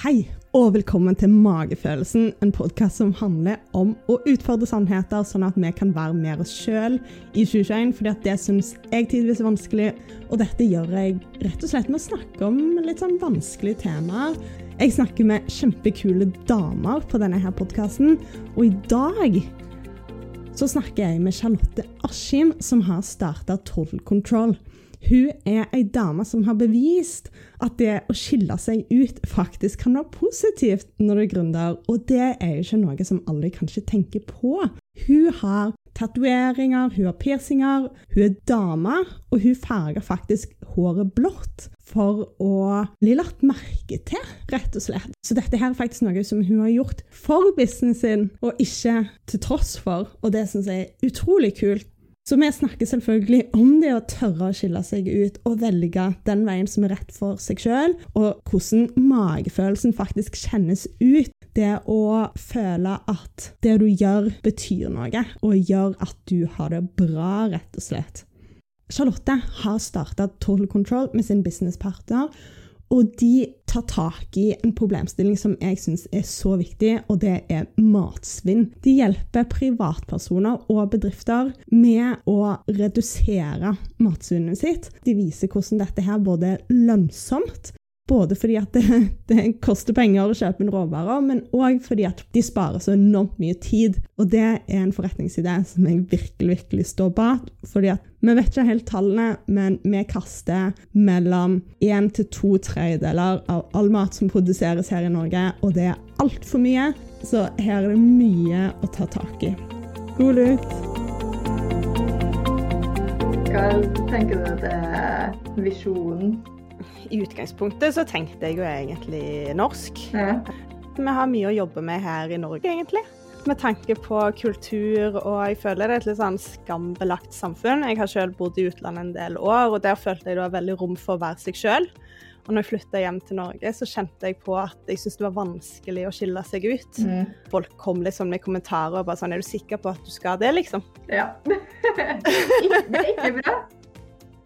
Hei, og velkommen til Magefølelsen, en podkast som handler om å utfordre sannheter, sånn at vi kan være mer oss sjøl i 2021, fordi det syns jeg tidvis er vanskelig. Og dette gjør jeg rett og slett med å snakke om litt sånn vanskelige temaer. Jeg snakker med kjempekule damer på denne her podkasten, og i dag så snakker jeg med Charlotte Askim, som har starta Total Control. Hun er ei dame som har bevist at det å skille seg ut faktisk kan være positivt når du er gründer, og det er jo ikke noe som alle kanskje tenker på. Hun har tatoveringer, hun har piercinger, hun er dame, og hun farger faktisk håret blått for å bli lagt merke til, rett og slett. Så dette her er faktisk noe som hun har gjort for businessen sin, og ikke til tross for, og det syns jeg er utrolig kult. Så vi snakker selvfølgelig om det å tørre å skille seg ut og velge den veien som er rett for seg sjøl, og hvordan magefølelsen faktisk kjennes ut. Det å føle at det du gjør, betyr noe, og gjør at du har det bra, rett og slett. Charlotte har starta Total Control med sin businesspartner, og de tar tak i en problemstilling som jeg syns er så viktig, og det er matsvinn. De hjelper privatpersoner og bedrifter med å redusere matsvinnet sitt. De viser hvordan dette her både er lønnsomt, både fordi at det, det, koster penger å kjøpe en råvarer, men òg fordi at de sparer så enormt mye tid. Og det er en forretningsidé som jeg virkelig, virkelig står bak. fordi at vi vet ikke helt tallene, men vi kaster mellom én til to tredjedeler av all mat som produseres her i Norge, og det er altfor mye. Så her er det mye å ta tak i. God lut! Hva tenker du at er visjonen i utgangspunktet så tenkte jeg jo egentlig norsk. Ja. Vi har mye å jobbe med her i Norge, egentlig. Med tanke på kultur, og jeg føler det er et litt sånn skambelagt samfunn. Jeg har selv bodd i utlandet en del år, og der følte jeg det var veldig rom for å være seg sjøl. Og når jeg flytta hjem til Norge, så kjente jeg på at jeg syntes det var vanskelig å skille seg ut. Mm. Folk kom liksom med kommentarer og bare sånn Er du sikker på at du skal det, liksom? Ja. det er ikke bra.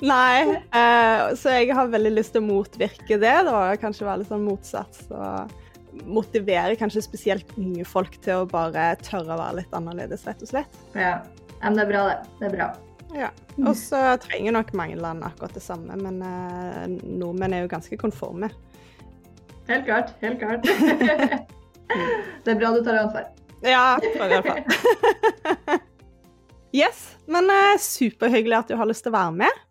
Nei, eh, så jeg har veldig lyst til å motvirke det. da, Kanskje være litt sånn motsats. Og motivere kanskje spesielt unge folk til å bare tørre å være litt annerledes, rett og slett. Ja, men det er bra, det. Det er bra. Ja. Og så trenger nok mange land akkurat det samme, men eh, nordmenn er jo ganske konforme. Helt klart. Helt klart. det er bra du tar ansvar. Ja, prøver iallfall. yes, men eh, superhyggelig at du har lyst til å være med.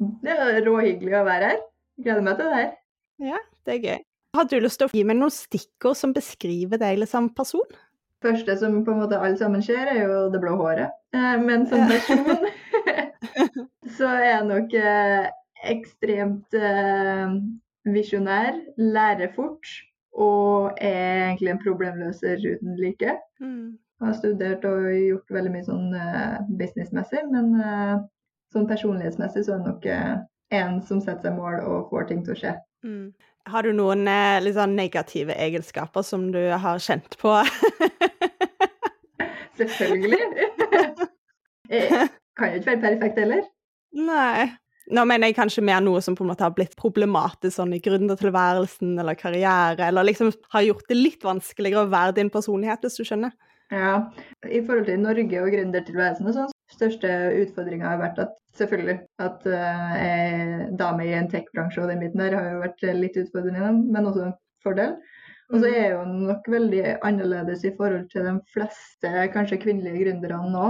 Det er råhyggelig å være her. Gleder meg til det her. Ja, det er gøy. Har du lyst til å gi meg noen stikkord som beskriver deg som person? første som på en måte alle sammen ser, er jo det blå håret. Eh, men som person så er jeg nok eh, ekstremt eh, visjonær, lærer fort og er egentlig en problemløser uten like. Mm. Jeg har studert og gjort veldig mye sånn businessmessig, men sånn personlighetsmessig så er det nok eh, en som setter seg mål og får ting til å skje. Mm. Har du noen eh, sånn negative egenskaper som du har kjent på? Selvfølgelig. Jeg kan jo ikke være perfekt heller. Nei. Nå mener jeg kanskje mer noe som på en måte har blitt problematisk sånn i gründertilværelsen eller karriere, eller liksom har gjort det litt vanskeligere å være din personlighet, hvis du skjønner? Ja, i forhold til Norge og gründertilværelsen og sånn, største utfordringa har vært at selvfølgelig at uh, dame i en tech-bransje og den biten der har jo vært litt utfordrende, men også en fordel. Og så mm. er jeg jo nok veldig annerledes i forhold til de fleste kanskje kvinnelige gründerne nå.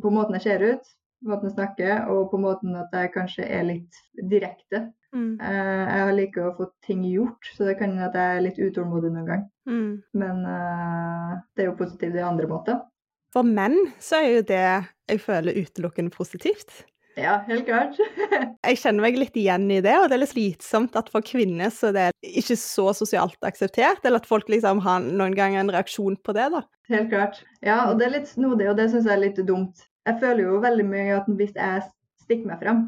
På måten jeg ser ut, på måten jeg snakker, og på måten at jeg kanskje er litt direkte. Mm. Uh, jeg liker å få ting gjort, så det kan hende at jeg er litt utålmodig noen gang. Mm. Men uh, det er jo positivt i andre måter. For menn så er jo det jeg føler utelukkende positivt. Ja, helt klart. jeg kjenner meg litt igjen i det, og det er litt slitsomt at for kvinner så det er ikke så sosialt akseptert, eller at folk liksom har noen ganger en reaksjon på det, da. Helt klart. Ja, og det er litt snodig, og det syns jeg er litt dumt. Jeg føler jo veldig mye at hvis jeg stikker meg frem,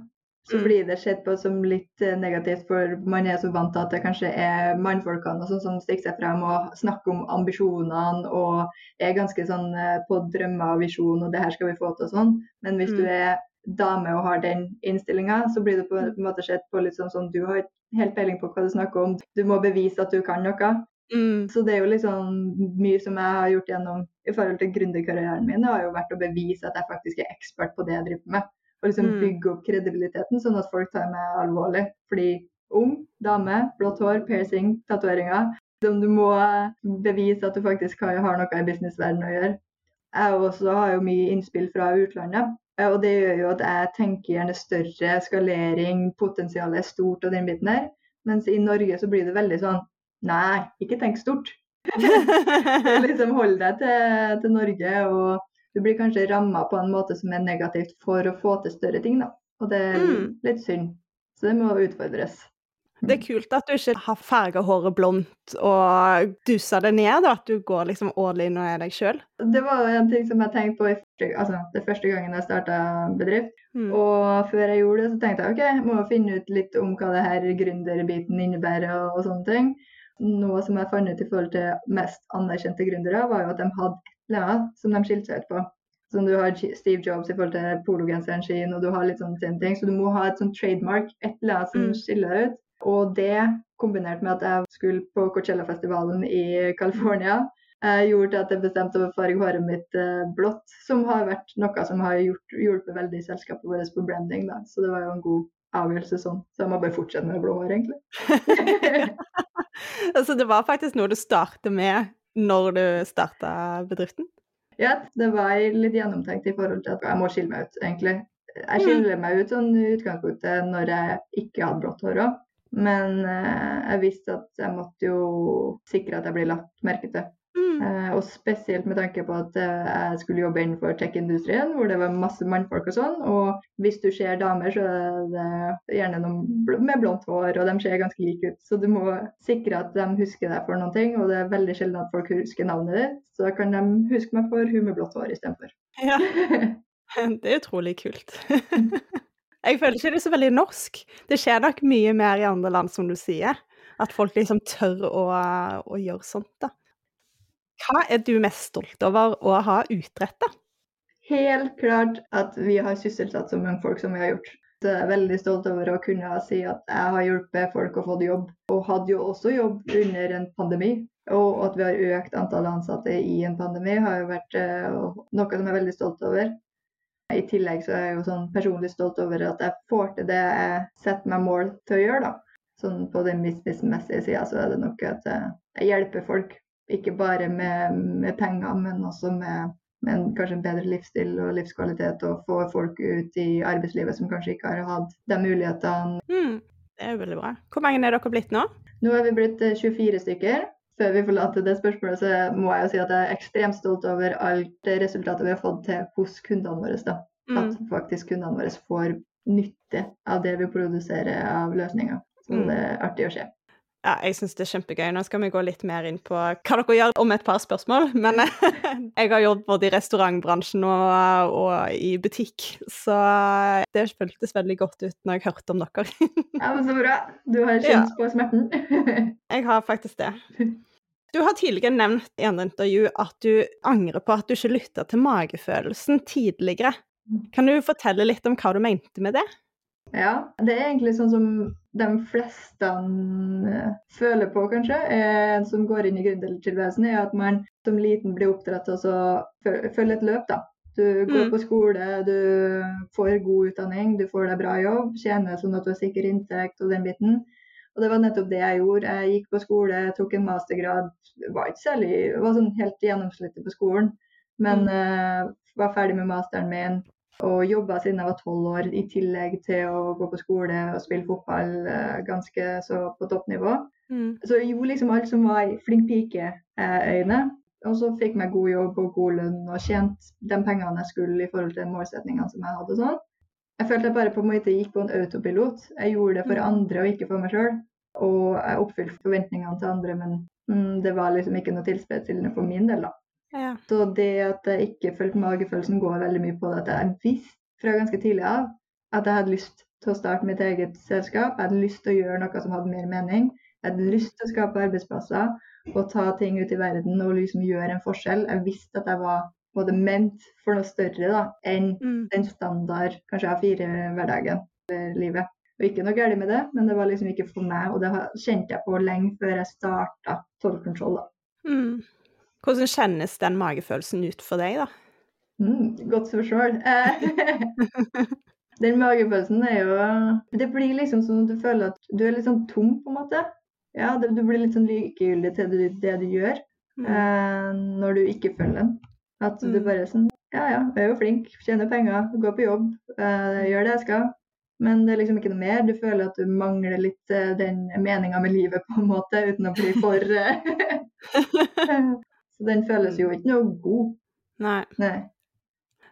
så mm. blir det sett på som litt eh, negativt, for man er så vant til at det kanskje er mannfolkene sånn som stikker seg frem og snakker om ambisjonene og er ganske sånn eh, på drømmer og visjon og det her skal vi få til og sånn. Men hvis mm. du er dame og har den innstillinga, så blir det på en måte sett på litt sånn sånn du har helt peiling på hva du snakker om. Du må bevise at du kan noe. Mm. Så det er jo liksom mye som jeg har gjort gjennom i forhold til gründerkarrieren min, det har jo vært å bevise at jeg faktisk er ekspert på det jeg driver med. Og liksom Mm. bygge opp kredibiliteten, sånn at folk tar meg alvorlig. Fordi ung, dame, blått hår, piercing, tatoveringer. Du må bevise at du faktisk har, har noe i businessverdenen å gjøre. Jeg også har jo mye innspill fra utlandet. eh, Og det gjør jo at jeg tenker gjerne større skalering, potensialet er stort og den biten der. Mens i Norge så blir det veldig sånn Nei, ikke tenk stort. Liksom Hold deg til, til Norge, og du blir kanskje ramma på en måte som er negativt for å få til større ting. da. Og det er Mm. litt synd. Så det må utfordres. Det er kult at du ikke har farga håret blondt og dusa det ned, og At du går liksom all in og er deg sjøl. Det var en ting som jeg tenkte på første, altså, det første gangen jeg starta bedrift. Mm. Og før jeg gjorde det, så tenkte jeg ok, jeg må finne ut litt om hva det her gründerbiten innebærer og, og sånne ting. Noe som jeg fant ut i forhold til mest anerkjente gründere, var jo at de hadde annet som de skilte seg ut på. Som du har Steve Jobs i forhold til pologenseren sin, og du har litt sånne ting. Så du må ha et sånt trademark, et eller annet som Mm. skiller deg ut. Og det, kombinert med at jeg skulle på Coachella-festivalen i California, eh, gjorde at jeg bestemte å farge håret mitt eh, blått, som har vært noe som har gjort, hjulpet veldig selskapet vårt på branding. Da. Så det var jo en god avgjørelse sånn. Så jeg må bare fortsette med blå hår, egentlig. altså, det var faktisk noe du startet med når du starta bedriften? Ja, det var litt gjennomtenkt i forhold til at jeg må skille meg ut, egentlig. Jeg skiller meg ut sånn i utgangspunktet når jeg ikke hadde blått hår òg. Men eh, jeg visste at jeg måtte jo sikre at jeg blir lagt merke til. Mm. Eh, og spesielt med tanke på at eh, jeg skulle jobbe innenfor tech-industrien, hvor det var masse mannfolk og sånn. Og hvis du ser damer, så er det gjerne noen bl med blondt hår, og de ser ganske like ut. Så du må sikre at de husker deg for noen ting, og det er veldig sjelden at folk husker navnet ditt. Så da kan de huske meg for hun med blått hår istedenfor. Ja, det er utrolig kult. Jeg føler ikke det er så veldig norsk. Det skjer nok mye mer i andre land, som du sier. At folk liksom tør å, å gjøre sånt, da. Hva er du mest stolt over å ha utretta? Helt klart at vi har sysselsatt så mange folk som vi har gjort. Jeg er veldig stolt over å kunne si at jeg har hjulpet folk å få jobb, og hadde jo også jobb under en pandemi. Og at vi har økt antallet ansatte i en pandemi, har jo vært eh, noe som jeg er veldig stolt over. I tillegg så er jeg jo sånn personlig stolt over at jeg får til det jeg setter meg mål til å gjøre. da. Sånn På den businessmessige sida så er det nok at jeg hjelper folk. Ikke bare med, med penger, men også med, med en, kanskje en bedre livsstil og livskvalitet. Og få folk ut i arbeidslivet som kanskje ikke har hatt de mulighetene. Mm, det er jo veldig bra. Hvor mange er dere blitt nå? Nå er vi blitt eh, 24 stykker. Før vi forlater det spørsmålet, så må jeg jo si at jeg er ekstremt stolt over alt resultatet vi har fått til hos kundene våre. da. At Mm. faktisk kundene våre får nytte av det vi produserer av løsninger. Så Mm. det er artig å se. Ja, jeg syns det er kjempegøy. Nå skal vi gå litt mer inn på hva dere gjør om et par spørsmål. Men jeg har jobbet både i restaurantbransjen og, og i butikk, så det føltes veldig godt ut når jeg hørte om dere. Ja, men Så bra. Du har kjent på smerten. Jeg har faktisk det. Du har tidligere nevnt i andre intervju at du angrer på at du ikke lytta til magefølelsen tidligere. Kan du fortelle litt om hva du mente med det? Ja, det er egentlig sånn som de fleste eh, føler på, kanskje, eh, som går inn i gründertilværelsen, er at man som liten blir oppdratt til å følge et løp. da. Du går Mm. på skole, du får god utdanning, du får deg bra jobb, tjener sånn at du har sikker inntekt og den biten. Og det var nettopp det jeg gjorde. Jeg gikk på skole, tok en mastergrad, var ikke særlig, var sånn helt gjennomsnittlig på skolen. Men eh, var ferdig med masteren min og jobba siden jeg var tolv år, i tillegg til å gå på skole og spille fotball eh, ganske så på toppnivå. Mm. Så jeg gjorde liksom alt som var flink pike-øyne. Og så fikk jeg god jobb og god lønn og tjent de pengene jeg skulle i forhold til målsetningene som jeg hadde. sånn. Jeg følte jeg bare på en måte gikk på en autopilot. Jeg gjorde det for Mm. andre og ikke for meg sjøl. Og jeg oppfylte forventningene til andre, men mm, det var liksom ikke noe tilfredsstillende for min del. da. Ja. Så det at jeg ikke fulgte magefølelsen, går veldig mye på det at jeg visste fra ganske tidlig av at jeg hadde lyst til å starte mitt eget selskap. Jeg hadde lyst til å gjøre noe som hadde mer mening. Jeg hadde lyst til å skape arbeidsplasser og ta ting ut i verden og liksom gjøre en forskjell. Jeg visste at jeg var både ment for noe større da, enn Mm. den standard kanskje A4-hverdagen eller livet. Og ikke noe galt med det, men det var liksom ikke for meg. Og det kjente jeg på lenge før jeg starta da. Mm. Hvordan kjennes den magefølelsen ut for deg, da? Mm, godt spørsmål. Eh, den magefølelsen er jo Det blir liksom sånn at du føler at du er litt sånn tom, på en måte. Ja, det, du blir litt sånn likegyldig til det, det du gjør Mm. eh, når du ikke følger den. At du Mm. bare er sånn Ja ja, jeg er jo flink, tjener penger, går på jobb, eh, gjør det jeg skal. Men det er liksom ikke noe mer. Du føler at du mangler litt eh, den meninga med livet, på en måte, uten å bli for eh, Så den føles jo ikke noe god. Nei. Nei.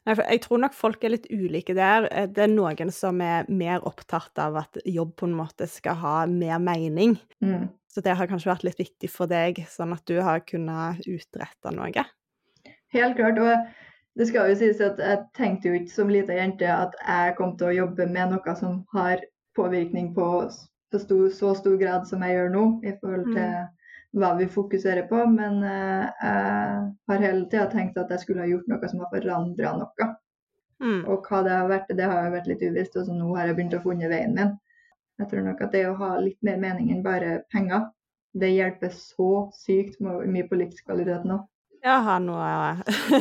Nei, jeg tror nok folk er litt ulike der. Eh, Det er noen som er mer opptatt av at jobb på en måte skal ha mer mening. Mm. Så det har kanskje vært litt viktig for deg, sånn at du har kunnet utrette noe. Helt klart. Og det skal jo sies at jeg tenkte jo ikke som lita jente at jeg kom til å jobbe med noe som har påvirkning på så stor, så stor grad som jeg gjør nå, i forhold til hva vi fokuserer på. Men eh, jeg har hele tida tenkt at jeg skulle ha gjort noe som har forandra noe. Mm. Og hva det har vært, det har jo vært litt uvisst. Og så nå har jeg begynt å funne veien min. Jeg tror nok at det å ha litt mer mening enn bare penger, det hjelper så sykt mye på livskvaliteten òg. Ja, ha noe å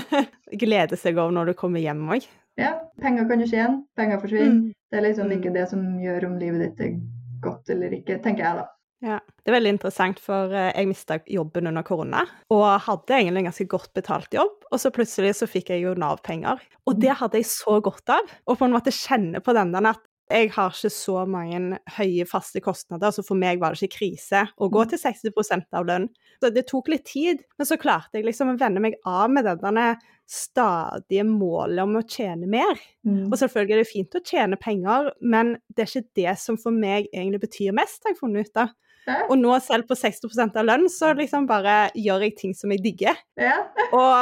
glede seg over når du kommer hjem òg. Ja, penger kan du tjene, penger forsvinner. Mm. Det er liksom Mm. ikke det som gjør om livet ditt er godt eller ikke, tenker jeg da. Ja. Det er veldig interessant, for eh, jeg mista jobben under korona, og hadde egentlig en ganske godt betalt jobb, og så plutselig så fikk jeg jo Nav-penger. Og det hadde jeg så godt av, og på en måte kjenne på den der at jeg har ikke så mange høye faste kostnader, så for meg var det ikke krise å gå til 60% av lønn. Så det tok litt tid, men så klarte jeg liksom å venne meg av med det stadige målet om å tjene mer. Mm. Og selvfølgelig er det fint å tjene penger, men det er ikke det som for meg egentlig betyr mest, har jeg funnet ut av. Ja. Og nå selv på 60% av lønn, så liksom bare gjør jeg ting som jeg digger. Ja. Og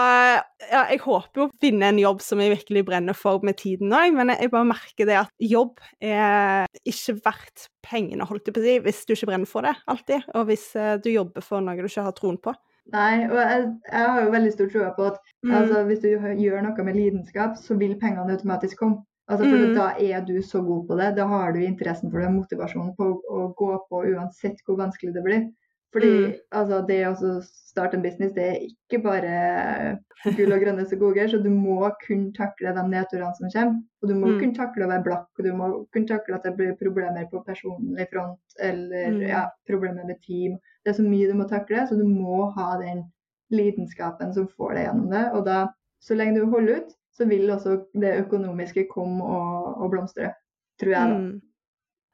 ja, jeg håper jo å finne en jobb som jeg virkelig brenner for med tiden òg, men jeg bare merker det at jobb er ikke verdt pengene, holdt jeg på å si, hvis du ikke brenner for det alltid, og hvis eh, du jobber for noe du ikke har troen på. Nei, og jeg, jeg har jo veldig stor tro på at Mm. altså, hvis du gjør noe med lidenskap, så vil pengene automatisk komme. Altså, for Mm. Da er du så god på det. Da har du interessen for det, motivasjonen på å gå på uansett hvor vanskelig det blir. Fordi Mm. altså, det å starte en business, det er ikke bare gull og grønne skoger. Så du må kunne takle de nedturene som kommer. Og du må Mm. kunne takle å være blakk, og du må kunne takle at det blir problemer på personlig front, eller Mm. ja, problemer med team. Det er så mye du må takle, så du må ha den lidenskapen som får deg gjennom det. Og da, så lenge du holder ut, så vil også det økonomiske komme og, og blomstre. Tror jeg, da. Mm.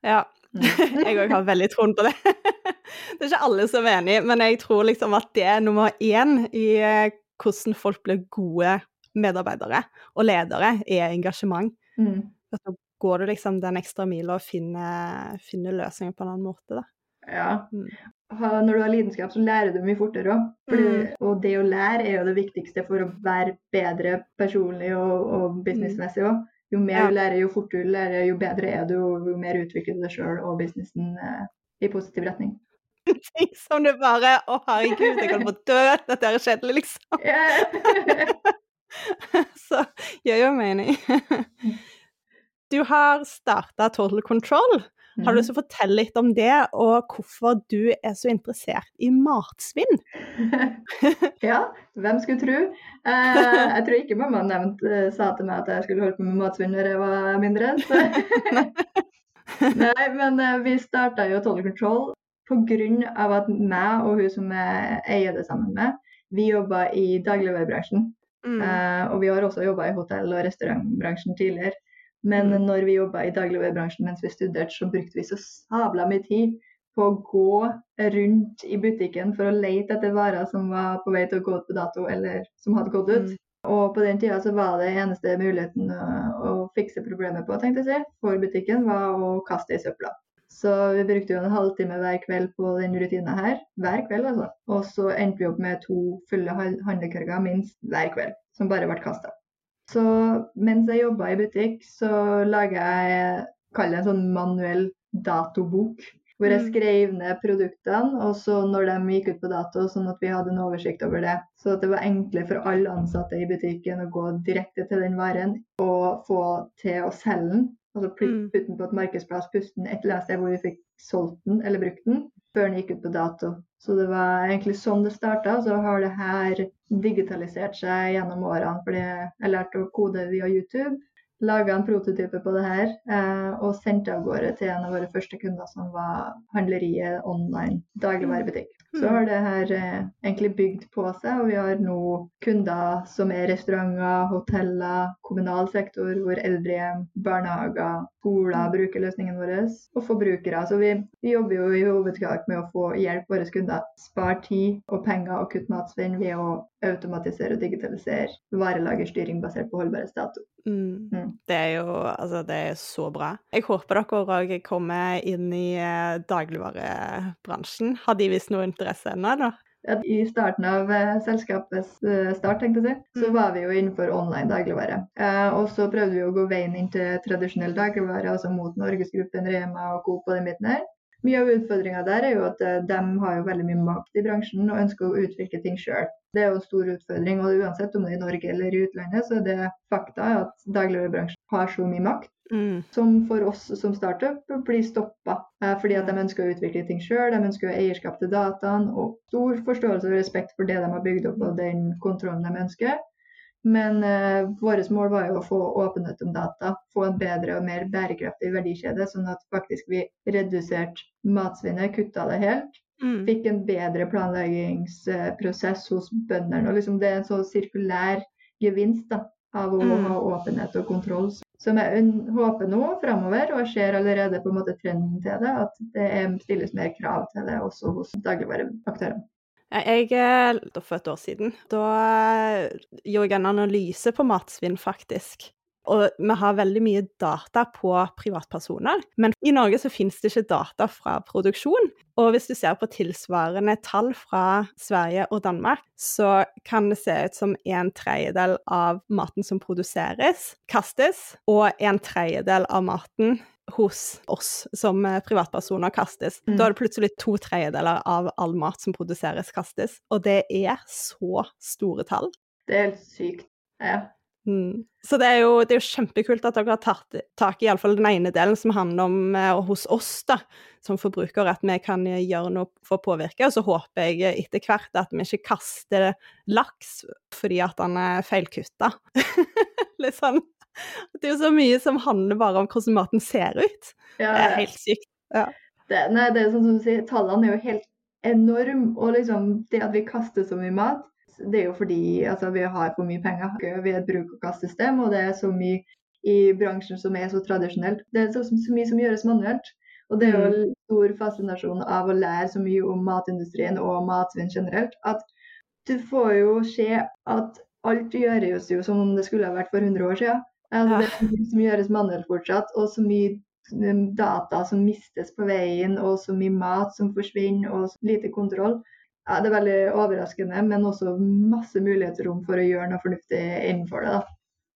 Ja, Mm. jeg òg har veldig troen på det. Det er ikke alle som er enig, men jeg tror liksom at det er nummer én i eh, hvordan folk blir gode medarbeidere og ledere, er engasjement. Mm. Så går du liksom den ekstra mila og finner, finner løsninger på en annen måte, da. Ja. Mm. Når du har lidenskap, så lærer du mye fortere òg. Mm. Og det å lære er jo det viktigste for å være bedre personlig og, og businessmessig òg. Jo mer Ja. du lærer, jo fortere du lærer, jo bedre er du, og jo mer utvikler du deg sjøl og businessen eh, i positiv retning. Ting som du bare Å, herregud, jeg kan få dø! Dette er kjedelig, liksom. Yeah. Så gjør jo mening. Du har starta Total Control. Har du lyst til å fortelle litt om det, og hvorfor du er så interessert i matsvinn? ja, hvem skulle tro? Eh, jeg tror ikke mamma nevnt, eh, sa til meg at jeg skulle holde på med matsvinn når jeg var mindre. Så. Nei, men eh, vi starta jo Total Control pga. at meg og hun som jeg eier det sammen med, vi jobba i dagligvarebransjen. Mm. Eh, og vi har også jobba i hotell- og restaurantbransjen tidligere. Men Mm. når vi jobba i dagligvarebransjen mens vi studerte, så brukte vi så sabla mye tid på å gå rundt i butikken for å lete etter varer som var på vei til å gå ut på dato, eller som hadde gått ut. Mm. Og på den tida så var det eneste muligheten å, å fikse problemet på, tenkte jeg si, for butikken, var å kaste i søpla. Så vi brukte jo en halvtime hver kveld på den rutina her. Hver kveld, altså. Og så endte vi opp med to fulle hal- minst hver kveld, som bare ble kasta. Så mens jeg jobba i butikk, så laga jeg kall det en sånn manuell datobok. Hvor jeg Mm. skrev ned produktene, og så når de gikk ut på dato, sånn at vi hadde en oversikt over det. Så at det var enklere for alle ansatte i butikken å gå direkte til den varen og få til å selge den. Altså Mm. putte den på et markedsplass, putte den et eller annet sted hvor vi fikk solgt den eller brukt den. før den gikk ut på dato. Så det var egentlig sånn det starta. Så har det her digitalisert seg gjennom årene. Fordi jeg lærte å kode via YouTube. Laga en prototype på det her eh, og sendte av gårde til en av våre første kunder, som var handleriet online dagligvarebutikk. Så Mm. har det her eh, egentlig bygd på seg, og vi har nå kunder som er restauranter, hoteller, kommunal sektor, hvor eldrehjem, barnehager, skoler bruker løsningen vår, og forbrukere. Så vi, vi jobber jo i hovedsak med å få hjelp våre kunder. Spare tid og penger og kutte matsvinn ved å automatisere og digitalisere varelagerstyring basert på holdbarhetsdato. Mm. Mm. Det er jo altså, det er så bra. Jeg håper dere òg kommer inn i eh, dagligvarebransjen. Har de vist noe interesse ennå, da? I starten av eh, selskapets eh, start, tenkte jeg så Mm. var vi jo innenfor online dagligvare. Og så prøvde vi å gå veien inn til tradisjonell dagligvare, altså mot Norgesgruppen, Rema og Coop og den biten her. Mye av utfordringa der er jo at de har jo veldig mye makt i bransjen og ønsker å utvikle ting sjøl. Det er jo en stor utfordring, og uansett om det er i Norge eller i utlandet, så er det fakta at dagligvarebransjen har så mye makt Mm. som for oss som startup blir stoppa. Eh, fordi at de ønsker å utvikle ting sjøl, de ønsker å ha eierskap til dataen og stor forståelse og respekt for det de har bygd opp og den kontrollen de ønsker. Men eh, vårt mål var jo å få åpenhet om data, få en bedre og mer bærekraftig verdikjede, sånn at faktisk vi reduserte matsvinnet, kutta det helt. Mm. Fikk en bedre planleggingsprosess hos bøndene. og liksom Det er en så sirkulær gevinst da, av å Mm. ha åpenhet og kontroll. Som jeg håper nå framover, og jeg ser allerede på en måte trenden til det, at det stilles mer krav til det også hos dagligvareaktørene. Jeg er For et år siden da eh, gjorde jeg en analyse på matsvinn, faktisk. Og vi har veldig mye data på privatpersoner, men i Norge så finnes det ikke data fra produksjon. Og hvis du ser på tilsvarende tall fra Sverige og Danmark, så kan det se ut som en tredjedel av maten som produseres, kastes, og en tredjedel av maten hos oss som privatpersoner kastes. Mm. Da er det plutselig to tredjedeler av all mat som produseres, kastes. Og det er så store tall. Det er helt sykt. Ja. Mm. Så det er, jo, det er jo kjempekult at dere har tatt tak i iallfall den ene delen som handler om eh, hos oss da, som forbrukere, at vi kan eh, gjøre noe for å påvirke. Og så håper jeg eh, etter hvert at vi ikke kaster laks fordi at den er feilkutta. Litt sånn. Det er jo så mye som handler bare om hvordan maten ser ut. Ja, Det er helt sykt. det, nei, det er sånn som du sier, tallene er jo helt enorm, Og liksom det at vi kaster så mye mat, det er jo fordi altså, vi har for mye penger. Vi er et bruk-og-kast-system, og det er så mye i bransjen som er så tradisjonelt. Det er så, så mye som gjøres manuelt. Og det er jo en stor fascinasjon av å lære så mye om matindustrien og matsvinn generelt, at du får jo se at alt gjøres jo som om det skulle ha vært for 100 år siden. Altså. Det er mye som gjøres manuelt fortsatt, og så mye um, data som mistes på veien, og så mye mat som forsvinner, og så lite kontroll. Ja, det er veldig overraskende, men også masse mulighetsrom for å gjøre noe fornuftig innenfor det. da.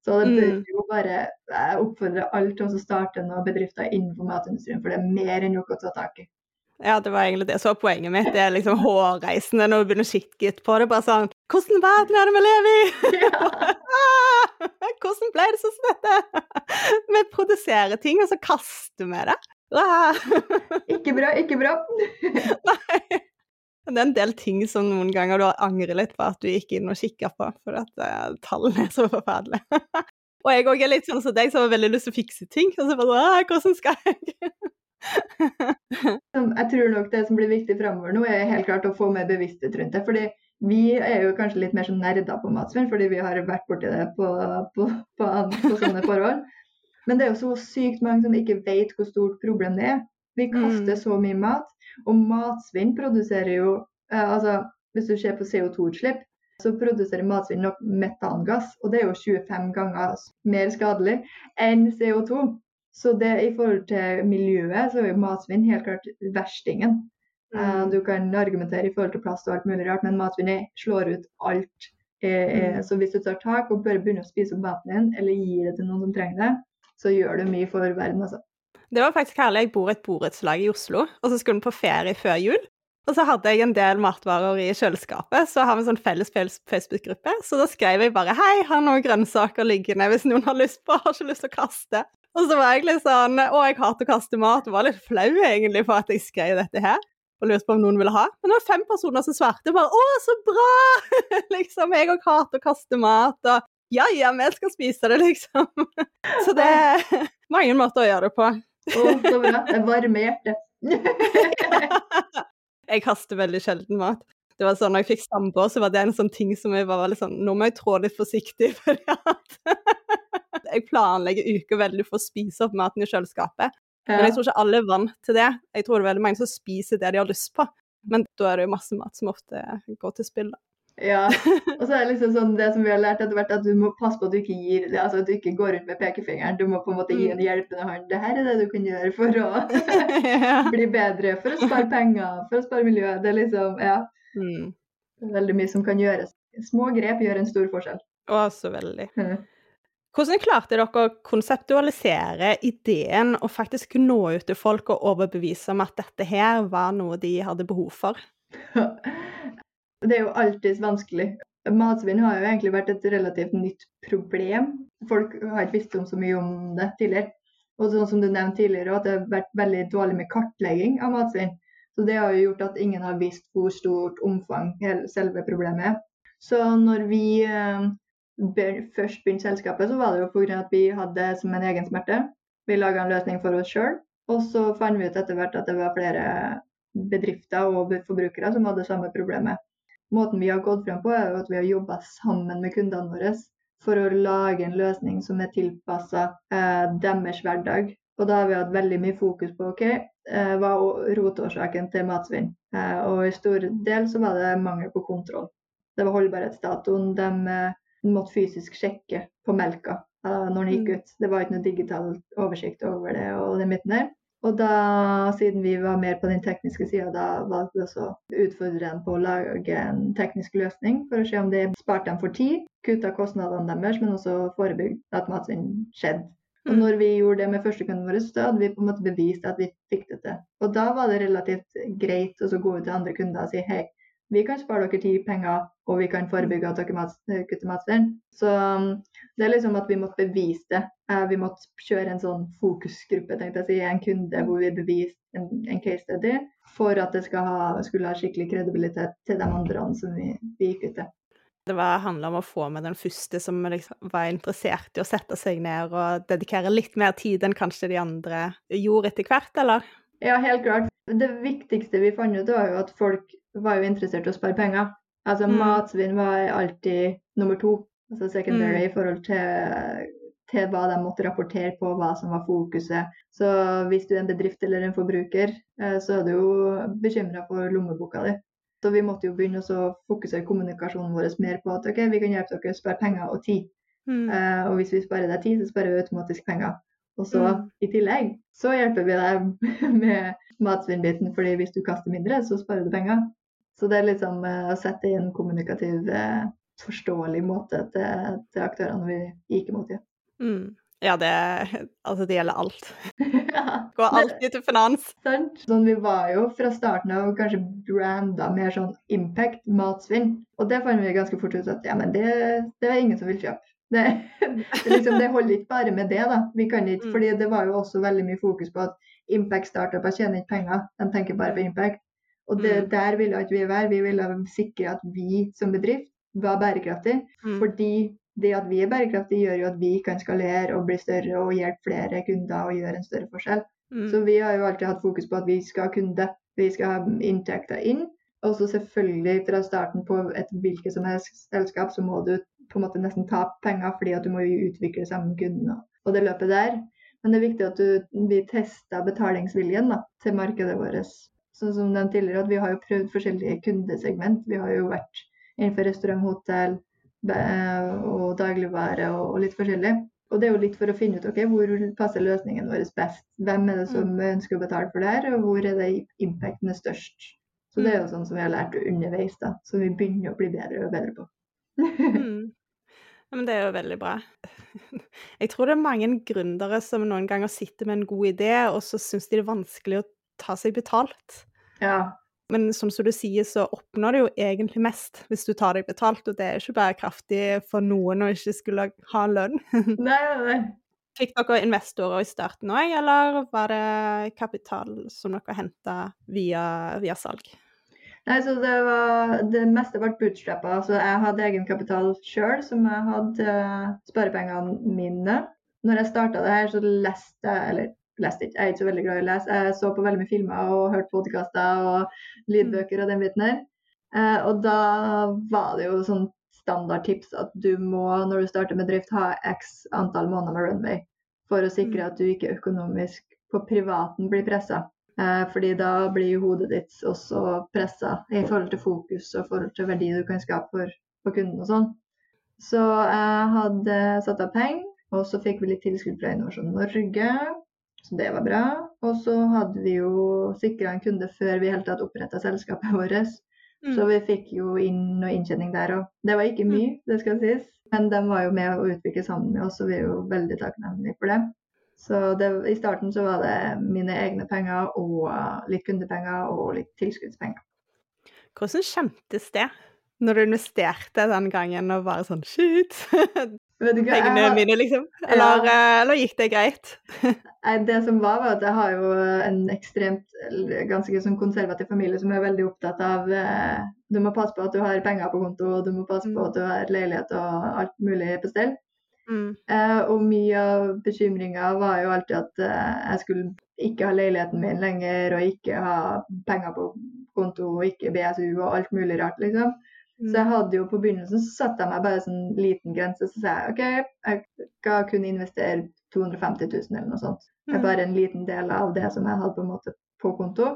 Så det bør Mm. jo bare Jeg oppfordrer alle til å starte noen bedrifter innenfor matindustrien, for det er mer enn nok å ta tak i. Ja, det var egentlig det som var poenget mitt. Det er liksom hårreisende når du begynner å kikke på det. Bare sånn Hvordan verden er det vi lever i? Ja. Hvordan ble det sånn som dette? Vi produserer ting, og så kaster vi det. Ikke bra, ikke bra. Nei. Det er en del ting som noen ganger du angrer litt på at du gikk inn og kikka på, for at uh, tallene er så forferdelige. og jeg òg er litt sånn som deg, som har veldig lyst til å fikse ting. Og så bare Hvordan skal jeg? Jeg tror nok det som blir viktig framover nå, er helt klart å få mer bevissthet rundt det. fordi vi er jo kanskje litt mer som nerder på matsvinn, fordi vi har vært borti det på, på, på, på sånne forhold. Men det er jo så sykt mange som ikke vet hvor stort problem det er. Vi kaster Mm. så mye mat, og matsvinn produserer jo eh, altså Hvis du ser på CO2-utslipp, så produserer matsvinn nok metangass, og det er jo 25 ganger mer skadelig enn CO2. Så det i forhold til miljøet, så er jo matsvinn helt klart verstingen. Eh, Du kan argumentere i forhold til plast og alt mulig rart, men matsvinn slår ut alt. Eh, eh, Mm. Så hvis du tar tak og bare begynner å spise opp maten din, eller gir det til noen som trenger det, så gjør du mye for verden, altså. Det var faktisk herlig. Jeg bor i et borettslag i Oslo, og så skulle vi på ferie før jul. Og så hadde jeg en del matvarer i kjøleskapet, så har vi en sånn felles Facebook-gruppe. Så da skrev jeg bare 'Hei, har noen grønnsaker liggende hvis noen har lyst på, har ikke lyst til å kaste'. Og så var jeg litt sånn 'Å, jeg hater å kaste mat', og var litt flau egentlig for at jeg skrev dette her. og lurte på om noen ville ha. Men det var fem personer som svarte bare 'Å, så bra!' liksom. Jeg òg hater å kaste mat. og ja, ja, vi skal spise det, liksom. Så det er mange måter å gjøre det på. Å, så bra. Det varmer hjertet. jeg kaster veldig sjelden mat. Det var sånn, når jeg fikk samboer, så var det en sånn ting som jeg var veldig sånn Nå må jeg trå litt forsiktig, fordi at jeg planlegger uker veldig for å spise opp maten i kjøleskapet. Men jeg tror ikke alle er vant til det. Jeg tror det er veldig mange som spiser det de har lyst på. Men da er det jo masse mat som ofte går til spill. Ja, og så er det liksom sånn det som vi har lært etter hvert, at du må passe på at du ikke gir altså at du ikke går rundt med pekefingeren. Du må på en måte gi mm. en hjelpende hånd. Det her er det du kan gjøre for å bli bedre, for å spare penger, for å spare miljøet. Det er liksom, ja. Mm. Veldig mye som kan gjøres. Små grep gjør en stor forskjell. Å, så veldig. Hvordan klarte dere å konseptualisere ideen og faktisk nå ut til folk og overbevise om at dette her var noe de hadde behov for? Det er jo alltids vanskelig. Matsvinn har jo egentlig vært et relativt nytt problem. Folk har ikke visst om så mye om det tidligere. Og sånn som du nevnte tidligere, at det har vært veldig dårlig med kartlegging av matsvinn. Så det har jo gjort at ingen har visst hvor stort omfang selve problemet er. Så når vi eh, først begynte selskapet, så var det jo pga. at vi hadde det som en egen smerte. Vi laga en løsning for oss sjøl. Og så fant vi ut etter hvert at det var flere bedrifter og forbrukere som hadde samme problemet. Måten vi har gått frem på, er at vi har jobba sammen med kundene våre for å lage en løsning som er tilpassa eh, deres hverdag. Og da har vi hatt veldig mye fokus på ok, eh, hva er rotårsaken til matsvinn. Eh, og i stor del så var det mangel på kontroll. Det var holdbarhetsdatoen. De eh, måtte fysisk sjekke på melka uh, når den gikk mm. ut. Det var ikke noe digital oversikt over det og det midten der. Og da, siden vi var mer på den tekniske sida, da valgte vi også å utfordre dem på å lage en teknisk løsning for å se om det sparte dem for tid, kutta kostnadene deres, men også forebygde at matsvinn skjedde. Og mm. når vi gjorde det med førstekunden vår, så hadde vi på en måte bevist at vi fikk det til. Og da var det relativt greit å gå ut til andre kunder og si hei, vi kan spare dere tid, penger, og vi kan forebygge at dere mat, kutter matsvinn. Så um, det er liksom at vi måtte bevise det. Eh, vi måtte kjøre en sånn fokusgruppe, tenkte jeg si, en kunde hvor vi beviste en, en, case study for at det ha, skulle ha skikkelig kredibilitet til de andre som vi, vi gikk ut til. Det handla om å få med den første som liksom var interessert i å sette seg ned og dedikere litt mer tid enn kanskje de andre gjorde etter hvert, eller? Ja, helt klart. Det viktigste vi fant ut, var jo at folk var jo interessert i å spare penger. Altså mm. matsvinn var alltid nummer to, altså secondary, mm. i forhold til, til, hva de måtte rapportere på, hva som var fokuset. Så hvis du er en bedrift eller en forbruker, eh, så er du jo bekymra for lommeboka di. Så vi måtte jo begynne å fokusere kommunikasjonen vår mer på at ok, vi kan hjelpe dere å spare penger og tid. Mm. Uh, og hvis vi sparer deg tid, så sparer vi automatisk penger. Og så mm. i tillegg så hjelper vi deg med matsvinnbiten, fordi hvis du kaster mindre, så sparer du penger. Så det er liksom å sette inn kommunikativ, eh, forståelig måte til, til aktørene vi gikk imot. Ja. Mm. Ja, det, altså det gjelder alt. Går alltid til finans. Sant. Sånn, vi var jo fra starten av kanskje branda mer sånn impact, matsvinn. Og det fant vi ganske fort ut at ja, men det, det er ingen som vil kjøpe. Det, det, liksom, det, holder ikke bare med det. da. Vi kan ikke, mm. fordi Det var jo også veldig mye fokus på at impact startuper tjener ikke penger, de tenker bare på impact. Og det, mm. der ville ikke vi være. Vi ville sikre at vi som bedrift var bærekraftige. Mm. Fordi det at vi er bærekraftige, gjør jo at vi kan skalere og bli større og hjelpe flere kunder og gjøre en større forskjell. Mm. Så vi har jo alltid hatt fokus på at vi skal ha kunde. Vi skal ha inntekter inn. Og så selvfølgelig fra starten på et hvilket som helst selskap, så må du på en måte nesten ta penger fordi at du må jo utvikle sammen med kunden og det løpet der. Men det er viktig at du, vi tester betalingsviljen da, til markedet vårt sånn som nevnt tidligere, at vi har jo prøvd forskjellige kundesegment. Vi har jo vært innenfor restaurant, hotell og dagligvare og, litt forskjellig. Og det er jo litt for å finne ut okay, hvor passer løsningen vår best. Hvem er det som mm. ønsker å betale for det her, og hvor er det impacten er størst. Så det er jo mm. sånn som vi har lært underveis, da, som vi begynner å bli bedre og bedre på. mm. Ja, men det er jo veldig bra. Jeg tror det er mange gründere som noen ganger sitter med en god idé, og så syns de det er vanskelig å ta seg betalt. Ja. Men som du sier, så oppnår du jo egentlig mest hvis du tar deg betalt, og det er ikke bærekraftig for noen å ikke skulle ha lønn. nei, nei. Fikk dere investorer i starten òg, eller var det kapital som dere henta via, via, salg? Nei, så det, var, det meste ble bootstrappa. Så jeg hadde egenkapital sjøl, som jeg hadde uh, sparepengene mine. Når jeg starta det her, så leste jeg Eller leste ikke, jeg er ikke så veldig glad i å lese. Jeg så på veldig mye filmer og hørte podkaster og lydbøker og den biten her. Uh, og da var det jo sånn standardtips at du må, når du starter med drift, ha x antall måneder med runway for å sikre mm. at du ikke økonomisk på privaten blir pressa. Eh, fordi da blir hodet ditt også pressa i forhold til fokus og forhold til verdi du kan skape for, for kunden og sånn. Så jeg hadde satt av penger, og så fikk vi litt tilskudd fra Innovasjon Norge. Så det var bra. Og så hadde vi jo sikra en kunde før vi helt tatt oppretta selskapet vårt. Mm. Så vi fikk jo inn noe inntjening der òg. Det var ikke mm. mye, det skal sies. Men de var jo med å utvikle sammen med oss, og vi er jo veldig takknemlige for det. Så det, i starten så var det mine egne penger og litt kundepenger og litt tilskuddspenger. Hvordan kjentes det når du investerte den gangen og bare sånn shit? Pengene har, mine, liksom? Eller, ja. Eh, eller, gikk det greit? det som var, var at jeg har jo en ekstremt, ganske sånn konservativ familie som er veldig opptatt av eh, Du må passe på at du har penger på konto, og du må passe på mm. at du har leilighet og alt mulig på stell. Mm. Eh, og mye av bekymringa var jo alltid at eh, jeg skulle ikke ha leiligheten min lenger, og ikke ha penger på konto, og ikke BSU og alt mulig rart, liksom. Så jeg mm. hadde jo på begynnelsen så satte jeg meg bare sånn liten grense. Så sa jeg OK, jeg skal kunne investere 250 000 eller noe sånt. Det er mm. bare en liten del av det som jeg hadde på en måte på konto.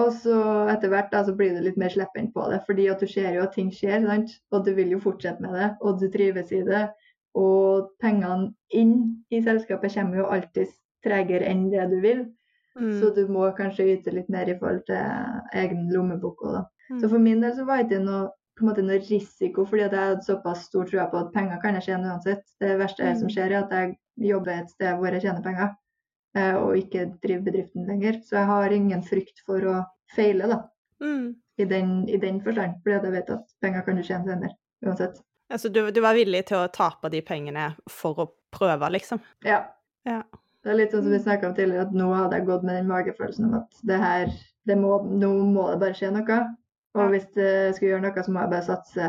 Og så etter hvert da, så blir du litt mer slepphendt på det, fordi at du ser jo at ting skjer. sant? Og du vil jo fortsette med det, og du trives i det. Og pengene inn i selskapet kommer jo alltid tregere enn det du vil. Mm. Så du må kanskje yte litt mer i forhold til egen lommebok òg, da. Mm. Så for min del så var det ikke noe på en måte noe risiko, fordi at jeg hadde såpass stor tro på at penger kan jeg tjene uansett. Det verste mm. som skjer, er at jeg jobber et sted hvor jeg tjener penger, eh, og ikke driver bedriften lenger. Så jeg har ingen frykt for å feile, da. Mm. I, den, I den forstand, fordi jeg vet at penger kan du tjene senere uansett. Altså du, du, var villig til å tape de pengene for å prøve, liksom? Ja. ja. Det er litt sånn som vi snakka om tidligere, at nå hadde jeg gått med den magefølelsen om at det her, det må, nå må det bare skje noe. Og hvis jeg skulle gjøre noe, så må jeg bare satse,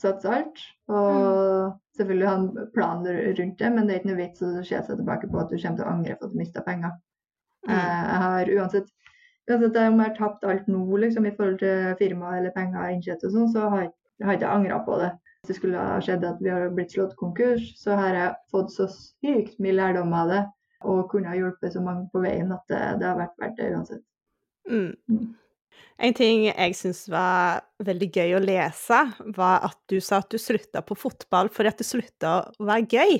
satse alt. Og mm. selvfølgelig ha en plan rundt det, men det er ikke noe vits å se seg tilbake på at du kommer til å angre for at du mista penger. Mm. Eh, jeg har uansett, uansett om jeg har tapt alt nå liksom, i forhold til firma eller penger og sånn, så har jeg ikke angra på det. Det skulle ha skjedd at vi har blitt slått konkurs, så har jeg fått så sykt mye lærdom av det og kunne ha hjulpet så mange på veien at det, det har vært verdt det uansett. Mm. mm. En ting jeg syns var veldig gøy å lese, var at du sa at du slutta på fotball fordi at det slutta å være gøy.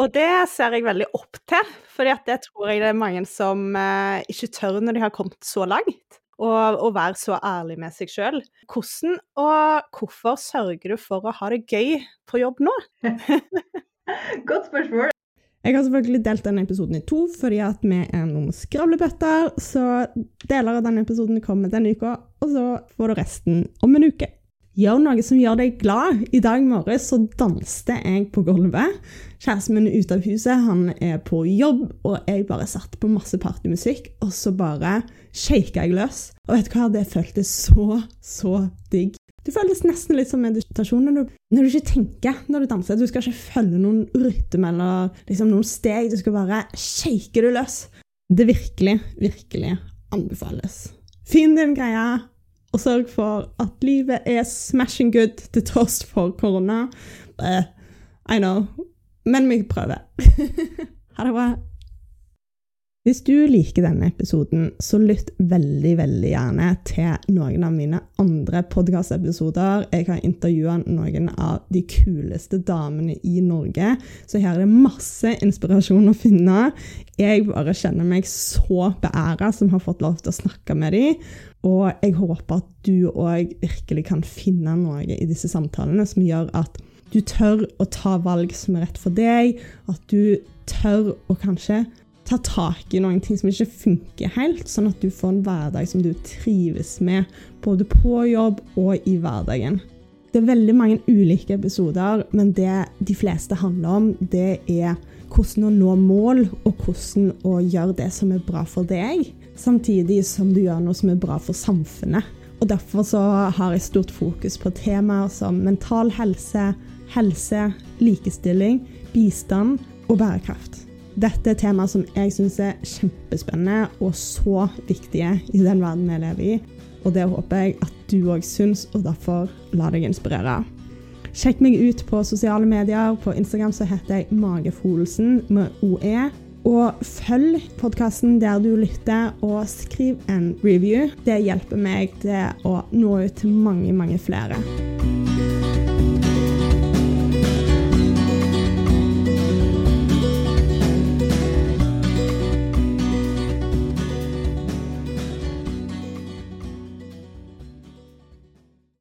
Og det ser jeg veldig opp til, for det tror jeg det er mange som eh, ikke tør når de har kommet så langt. Å være så ærlig med seg sjøl. Hvordan og hvorfor sørger du for å ha det gøy på jobb nå? Godt spørsmål. Jeg har selvfølgelig delt denne episoden i to, fordi at vi er noen skravlebøtter. Så deler av denne episoden kommer denne uka, og så får du resten om en uke. Gjør noe som gjør deg glad. I dag morges så danste jeg på gulvet. Kjæresten min er ute av huset, han er på jobb, og jeg bare satt på masse partymusikk, og så bare shaka jeg løs. Og vet du hva, det føltes så, så digg. Det føles nesten litt som meditasjon når du, når du, ikke tenker når du danser. Du skal ikke følge noen rytme eller liksom noen steg. Du skal bare shake det løs. Det virkelig, virkelig anbefales. Finn din greie, og sørg for at livet er smashing good til tross for korona. Uh, I know, men vi prøver. ha det bra. Hvis du liker denne episoden, så lytt veldig veldig gjerne til noen av mine andre podkastepisoder. Jeg har intervjua noen av de kuleste damene i Norge, så her er det masse inspirasjon å finne. Jeg bare kjenner meg så beæra som har fått lov til å snakke med dem. Og jeg håper at du òg virkelig kan finne noe i disse samtalene som gjør at du tør å ta valg som er rett for deg, at du tør å kanskje ta tak i noen ting som ikke funker helt, sånn at du får en hverdag som du trives med, både på jobb og i hverdagen. Det er veldig mange ulike episoder, men det de fleste handler om, det er hvordan å nå mål, og hvordan å gjøre det som er bra for deg, samtidig som du gjør noe som er bra for samfunnet. Og Derfor så har jeg stort fokus på temaer som mental helse, helse, likestilling, bistand og bærekraft. Dette er temaer som jeg syns er kjempespennende og så viktige i den verden vi lever i. Og det håper jeg at du òg syns, og derfor la deg inspirere. Sjekk meg ut på sosiale medier. På Instagram så heter jeg Magefolsen med OE. Og følg podkasten der du lytter, og skriv en review. Det hjelper meg til å nå ut til mange, mange flere.